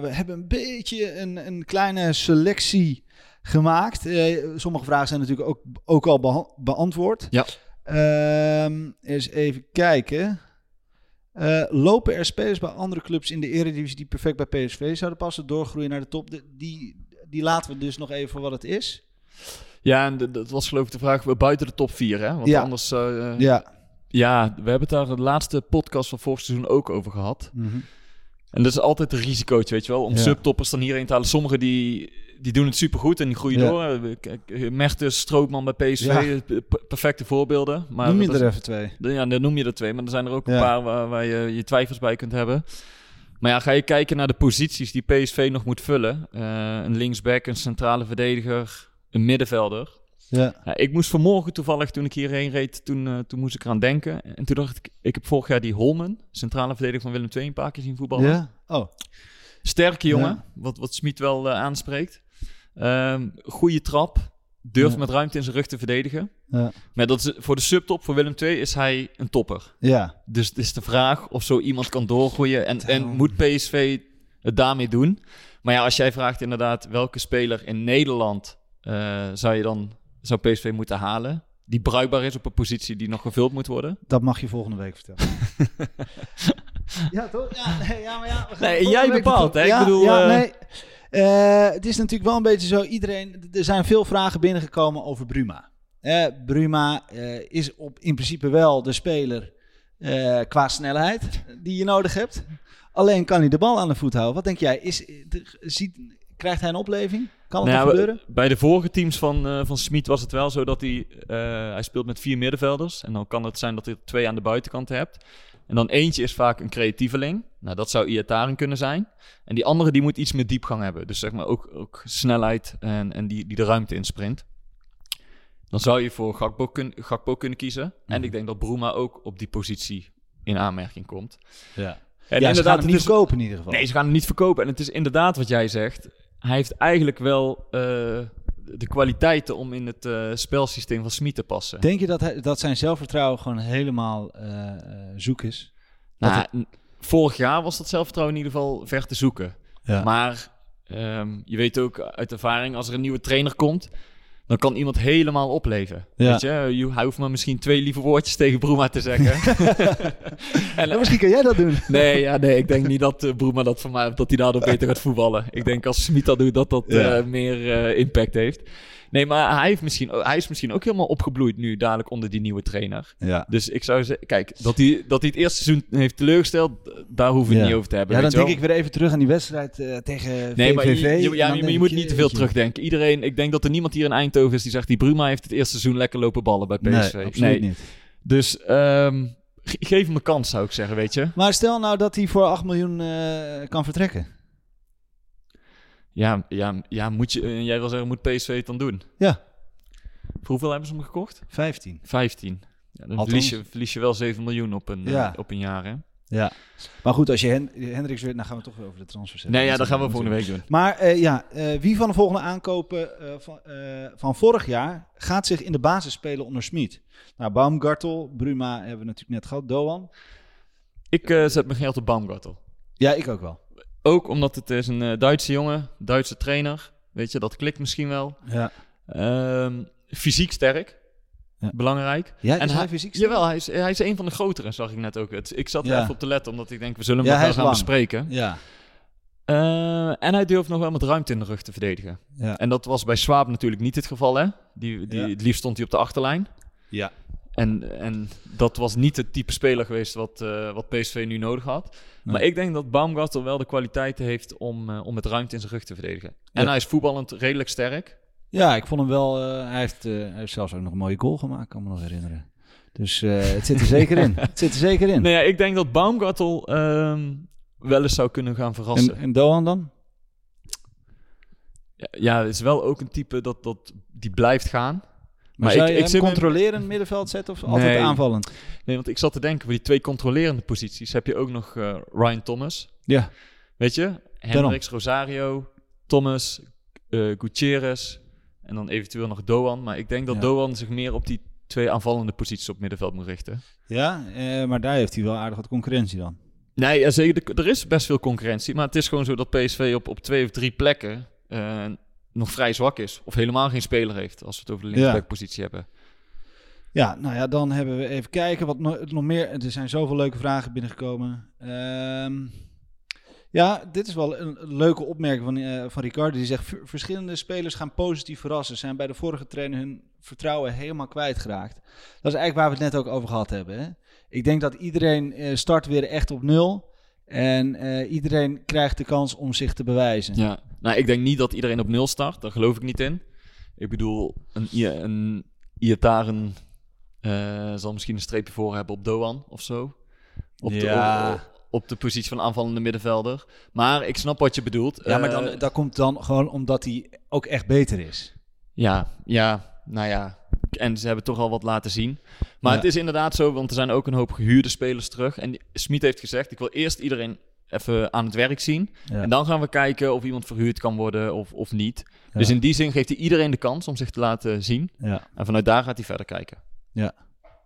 we hebben een beetje een, een kleine selectie gemaakt. Eh, sommige vragen zijn natuurlijk ook, ook al beha- beantwoord. Ja. Ehm, eens even kijken. Eh, lopen er spelers bij andere clubs in de Eredivisie die perfect bij PSV zouden passen, doorgroeien naar de top? De- die, die laten we dus nog even voor wat het is. Ja, en de- dat was geloof ik de vraag buiten de top 4. Hè? Want Ja. anders... eh, Ja. ja, we hebben het daar de laatste podcast van vorig seizoen ook over gehad. En dat is altijd een risicootje, weet je wel, om Ja. subtoppers dan hierheen te halen. Sommigen die, die doen het supergoed en die groeien door. Eh, Kijk, Mertens, Strootman bij PSV, eh, perfecte voorbeelden. Maar Noem je er even twee. Ja, dan noem je er twee, maar er zijn er ook een paar waar, waar je je twijfels bij kunt hebben. Maar ja, ga je kijken naar de posities die PSV nog moet vullen. Eh, een linksback, een centrale verdediger, een middenvelder. Ja. Ik moest vanmorgen toevallig, toen ik hierheen reed, toen, eh, toen moest ik eraan denken. En toen dacht ik, ik heb vorig jaar die Holmen, centrale verdediger van Willem II, een paar keer zien voetballen. Ja? Oh. Sterke jongen, Ja. wat, wat Smit wel eh, aanspreekt. Ehm goede trap, durft Ja. met ruimte in zijn rug te verdedigen. Ja. Maar dat is, voor de subtop, voor Willem II, is hij een topper. Ja. Dus het is de vraag of zo iemand kan doorgroeien. En, en moet PSV het daarmee doen? Maar ja, als jij vraagt inderdaad welke speler in Nederland eh, zou je dan zou PSV moeten halen? Die bruikbaar is op een positie die nog gevuld moet worden. Dat mag je volgende week vertellen. [laughs] ja, toch? Ja, nee, ja, maar ja. Nee, jij bepaalt, hè? Ik bedoel, ja, eh, nee. Eh, het is natuurlijk wel een beetje zo. Iedereen, er zijn veel vragen binnengekomen over Bruma. Eh, Bruma eh, is op, in principe wel de speler qua snelheid die je nodig hebt. Alleen kan hij de bal aan de voet houden. Wat denk jij? Is, ziet, krijgt hij een opleving? Kan het Nou gebeuren? Bij de vorige teams van, eh van Smit was het wel zo dat hij... eh, hij speelt met vier middenvelders. En dan kan het zijn dat hij twee aan de buitenkant hebt. En dan eentje is vaak een creatieveling. Nou, dat zou Iataren kunnen zijn. En die andere die moet iets meer diepgang hebben. Dus zeg maar ook, ook snelheid en, en die, die de ruimte insprint. Dan zou je voor Gakpo, kun, Gakpo kunnen kiezen. En ik denk dat Bruma ook op die positie in aanmerking komt. Ja. En ja, ze gaan hem niet is- verkopen in ieder geval. Nee, ze gaan hem niet verkopen. En het is inderdaad wat jij zegt. Hij heeft eigenlijk wel... eh, de kwaliteiten om in het eh, spelsysteem van Smit te passen. Denk je dat, hij, dat zijn zelfvertrouwen gewoon helemaal eh, zoek is? Nou, vorig jaar was dat zelfvertrouwen in ieder geval ver te zoeken. Ja. Maar ehm, je weet ook uit ervaring, als er een nieuwe trainer komt, dan kan iemand helemaal opleven. Ja. Weet je? Je- hij hoeft maar misschien twee lieve woordjes tegen Broema te zeggen. [laughs] en, Ja, misschien kan jij dat doen. nee, ja, nee, ik denk niet dat uh, Broema dat van mij, dat hij daardoor beter gaat voetballen. Ik denk als Smit dat doet, dat dat Ja. eh, meer eh, impact heeft. Nee, maar hij, heeft misschien, hij is misschien ook helemaal opgebloeid nu, dadelijk onder die nieuwe trainer. Ja. Dus ik zou zeggen, kijk, dat hij, dat hij het eerste seizoen heeft teleurgesteld, daar hoeven we het niet over te hebben. Ja, dan je denk wel. ik weer even terug aan die wedstrijd eh, tegen Nee, maar je, VVV. je- ja, dan maar je moet je, niet te veel terugdenken. Iedereen, ik denk dat er niemand hier in Eindhoven is die zegt, die Bruma heeft het eerste seizoen lekker lopen ballen bij PSV. Nee, absoluut niet. Dus ehm, ge- geef hem een kans, zou ik zeggen, weet je. Maar stel nou dat hij voor 8 miljoen eh, kan vertrekken. Ja, ja, ja moet je, eh, jij wil zeggen, moet PSV het dan doen? Ja. Voor hoeveel hebben ze hem gekocht? 15. 15. Ja, dan verlies je, verlies je wel 7 miljoen op een, eh, Ja. op een jaar, hè? Ja. Maar goed, als je Hen Hendricks weer... Nou gaan we toch weer over de transfers hebben. Nee, ja, dat gaan we volgende week doen. Maar eh, ja, wie van de volgende aankopen van, van vorig jaar gaat zich in de basis spelen onder Smit? Nou, Baumgartel, Bruma hebben we natuurlijk net gehad, Doan. Ik zet mijn geld op Baumgartel. Ja, ik ook wel. Ook omdat het is een eh, Duitse jongen, Duitse trainer. Weet je, dat klikt misschien wel. Ja. Ehm, fysiek sterk. Ja. Belangrijk. Ja, en hij fysiek sterk? Jawel, hij is, hij is een van de grotere, zag ik net ook. Het, ik zat er Ja. even op te letten, omdat ik denk, we zullen hem Ja, wel gaan lang. bespreken. Ja. Eh, en hij durft nog wel met ruimte in de rug te verdedigen. Ja. En dat was bij Swaap natuurlijk niet het geval, hè? Die, die, Ja. Het liefst stond hij op de achterlijn. Ja. En, en dat was niet het type speler geweest wat, eh, wat PSV nu nodig had. Nee. Maar ik denk dat Baumgartel wel de kwaliteiten heeft om, eh, om met ruimte in zijn rug te verdedigen. En hij is voetballend redelijk sterk. Ja, ik vond hem wel... eh, hij, heeft, hij heeft zelfs ook nog een mooie goal gemaakt, kan me nog herinneren. Dus het zit er zeker in. [laughs] Het zit er zeker in. Nou ja, ik denk dat Baumgartel ehm, wel eens zou kunnen gaan verrassen. en, en Doan dan? Ja, ja, het is wel ook een type dat, dat die blijft gaan. Maar, je hem zit controlerend middenveld zetten of altijd Nee. aanvallend? Nee, want ik zat te denken, voor die twee controlerende posities heb je ook nog eh, Ryan Thomas. Ja. Weet je? Hendricks, Rosario, Thomas, eh Gutierrez en dan eventueel nog Doan. Maar ik denk dat Ja. Doan zich meer op die twee aanvallende posities op middenveld moet richten. Ja, eh, maar daar heeft hij wel aardig wat concurrentie dan. Nee, ja, zeker. Er is best veel concurrentie. Maar het is gewoon zo dat PSV op, op twee of drie plekken nog vrij zwak is. Of helemaal geen speler heeft, als we het over de linksbackpositie hebben. Ja, nou ja, dan hebben we even kijken wat no- nog meer. Er zijn zoveel leuke vragen binnengekomen. Ehm, ja, dit is wel een leuke opmerking van, eh van Ricardo. Die zegt: "Ver- verschillende spelers gaan positief verrassen. Zijn bij de vorige trainer hun vertrouwen helemaal kwijtgeraakt. Dat is eigenlijk waar we het net ook over gehad hebben. Hè? Ik denk dat iedereen eh, start weer echt op nul. En eh, iedereen krijgt de kans om zich te bewijzen. Ja, nou, ik denk niet dat iedereen op nul start. Daar geloof ik niet in. Ik bedoel, een, een Iataren eh, zal misschien een streepje voor hebben op Doan of zo. Op, Ja. de, op, de positie van aanvallende middenvelder. Maar ik snap wat je bedoelt. Ja, maar Eh, dan, dat komt dan gewoon omdat hij ook echt beter is. Ja, ja, nou ja. En ze hebben toch al wat laten zien. Maar Ja. het is inderdaad zo, want er zijn ook een hoop gehuurde spelers terug. En Smit heeft gezegd, ik wil eerst iedereen even aan het werk zien. Ja. En dan gaan we kijken of iemand verhuurd kan worden of, of niet. Ja. Dus in die zin geeft hij iedereen de kans om zich te laten zien. Ja. En vanuit daar gaat hij verder kijken. Ja,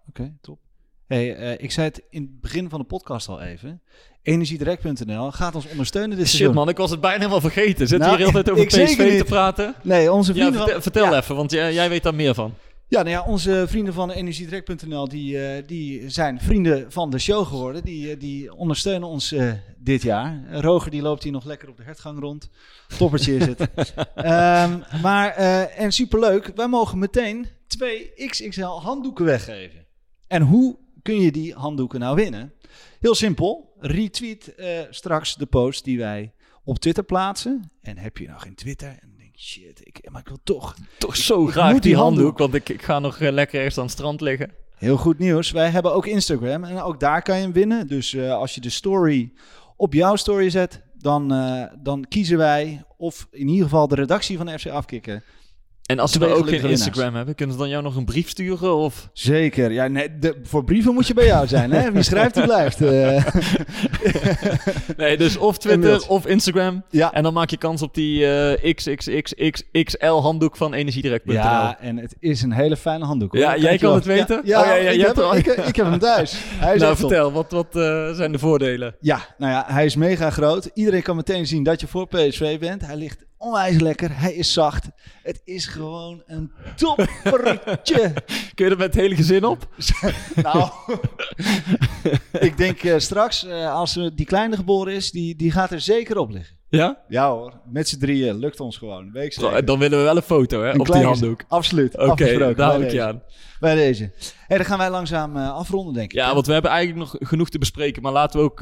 oké, top. Hey, eh, ik zei het in het begin van de podcast al even. Energiedirect.nl gaat ons ondersteunen dit Shit seizoen. man, ik was het bijna helemaal vergeten. Zit Nou, hier altijd over [laughs] ik zeker PSV te praten? Nee, onze Ja, vrienden vertel, van... vertel ja. even, want jij, jij weet daar meer van. Ja, nou ja, onze vrienden van energiedirect.nl die, eh, die zijn vrienden van de show geworden. Die, eh, die ondersteunen ons eh, dit jaar. Roger die loopt hier nog lekker op de hertgang rond. Toppertje is het. [laughs] Ehm, maar, en superleuk, wij mogen meteen twee XXL handdoeken weggeven. En hoe kun je die handdoeken nou winnen? Heel simpel, retweet straks de post die wij op Twitter plaatsen. En heb je nou geen Twitter? Denk shit, ik, maar ik wil toch Toch zo Ik graag die die handdoek, handdoek. want ik, ik ga nog eh, lekker ergens aan het strand liggen. Heel goed nieuws. Wij hebben ook Instagram en ook daar kan je hem winnen. Dus eh, als je de story op jouw story zet, dan, eh, dan kiezen wij, of in ieder geval de redactie van FC Afkikken, En als ze Twee dan ook geen Instagram hebben, kunnen ze dan jou nog een brief sturen? Of? Zeker. Ja, nee, de, voor brieven moet je bij jou zijn. Hè? [laughs] Wie schrijft, die blijft. eh. [laughs] Nee, dus of Twitter of Instagram. ja. En dan maak je kans op die eh XXXXXL handdoek van energiedirect.nl. ja, en het is een hele fijne handdoek. Hoor. Ja, jij kan het weten? Ja, Oh, ja, ja, ik, heb, al- ik, ik heb hem thuis. Hij is nou, vertel, wat, wat eh, zijn de voordelen? Ja, nou ja, hij is mega groot. Iedereen kan meteen zien dat je voor PSV bent. Hij ligt onwijs lekker. Hij is zacht. Het is gewoon een toppertje. [laughs] Kun je er met het hele gezin op? [laughs] nou, ik denk eh, straks, eh, als die kleine geboren is, die, die gaat er zeker op liggen. Ja? Ja hoor, met z'n drieën lukt ons gewoon. Week zeker. Dan willen we wel een foto hè, Een op die handdoek. Absoluut. Oké, daar hou ik je aan. Bij deze. Hey, dan gaan wij langzaam eh, afronden, denk ik. Ja, hè? want we hebben eigenlijk nog genoeg te bespreken. Maar laten we ook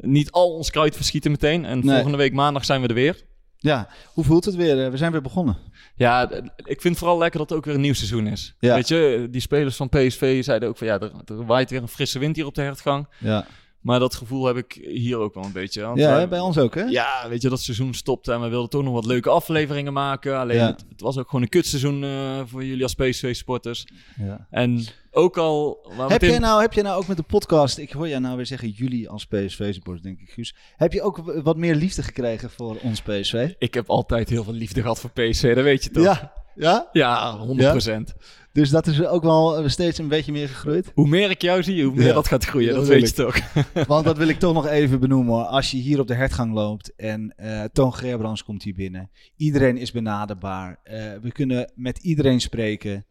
niet al ons kruid verschieten meteen. En Nee. volgende week maandag zijn we er weer. Ja, hoe voelt het weer? Eh, We zijn weer begonnen. Ja, ik vind het vooral lekker dat het ook weer een nieuw seizoen is. Ja. Weet je, die spelers van PSV zeiden ook van ja, er, er waait weer een frisse wind hier op de hertgang. Ja, Maar dat gevoel heb ik hier ook wel een beetje. Want ja wij- bij ons ook, hè? Ja, weet je, dat seizoen stopte en we wilden toch nog wat leuke afleveringen maken. Alleen Ja. het, het was ook gewoon een kutseizoen eh voor jullie als PSV-sporters. Ja. En ook al... waar we Heb in- jij, nou, heb jij nou ook met de podcast, ik hoor jij nou weer zeggen jullie als PSV-supporters, denk ik, Guus. Heb je ook wat meer liefde gekregen voor ons PSV? Ik heb altijd heel veel liefde gehad voor PSV, dat weet je toch? Ja, ja. Ja, 100%. Dus dat is ook wel eh, steeds een beetje meer gegroeid. Hoe meer ik jou zie, hoe meer Ja. dat gaat groeien. Ja, dat dat weet je toch? [laughs] Want dat wil ik toch nog even benoemen. Als je hier op de hertgang loopt en eh Toon Gerbrands komt hier binnen. Iedereen is benaderbaar. Eh, we kunnen met iedereen spreken.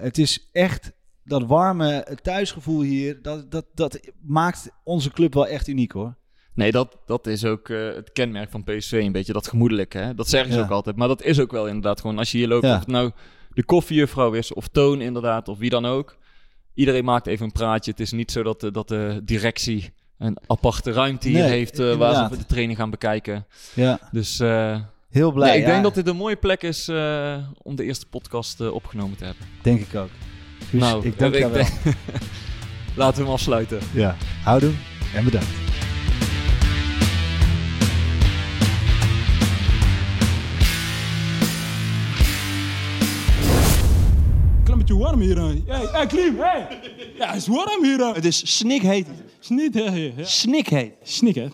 Het is echt dat warme thuisgevoel hier. Dat, dat, dat maakt onze club wel echt uniek hoor. Nee, dat, dat is ook eh, het kenmerk van PSV, een beetje dat gemoedelijke. Hè? Dat zeggen ze Ja. ook altijd. Maar dat is ook wel inderdaad gewoon, als je hier loopt, Ja. of het nou de koffiejuffrouw is, of Toon inderdaad, of wie dan ook. Iedereen maakt even een praatje. Het is niet zo dat de, dat de directie een aparte ruimte hier Nee, heeft, eh, waar ze de training gaan bekijken. Ja, Dus eh, heel blij. nee, ik ja. denk dat dit een mooie plek is om de eerste podcast opgenomen te hebben. Denk ik ook. Dus nou, ik dank jou wel. denk- [laughs] Laten we hem afsluiten. Ja, houdoe en bedankt. Beetje warm hier. hè. Hey, hey, Klim, hey. Ja, het is warm hier. Het is snikheet. Snikheet. Snikheet. Snikheet.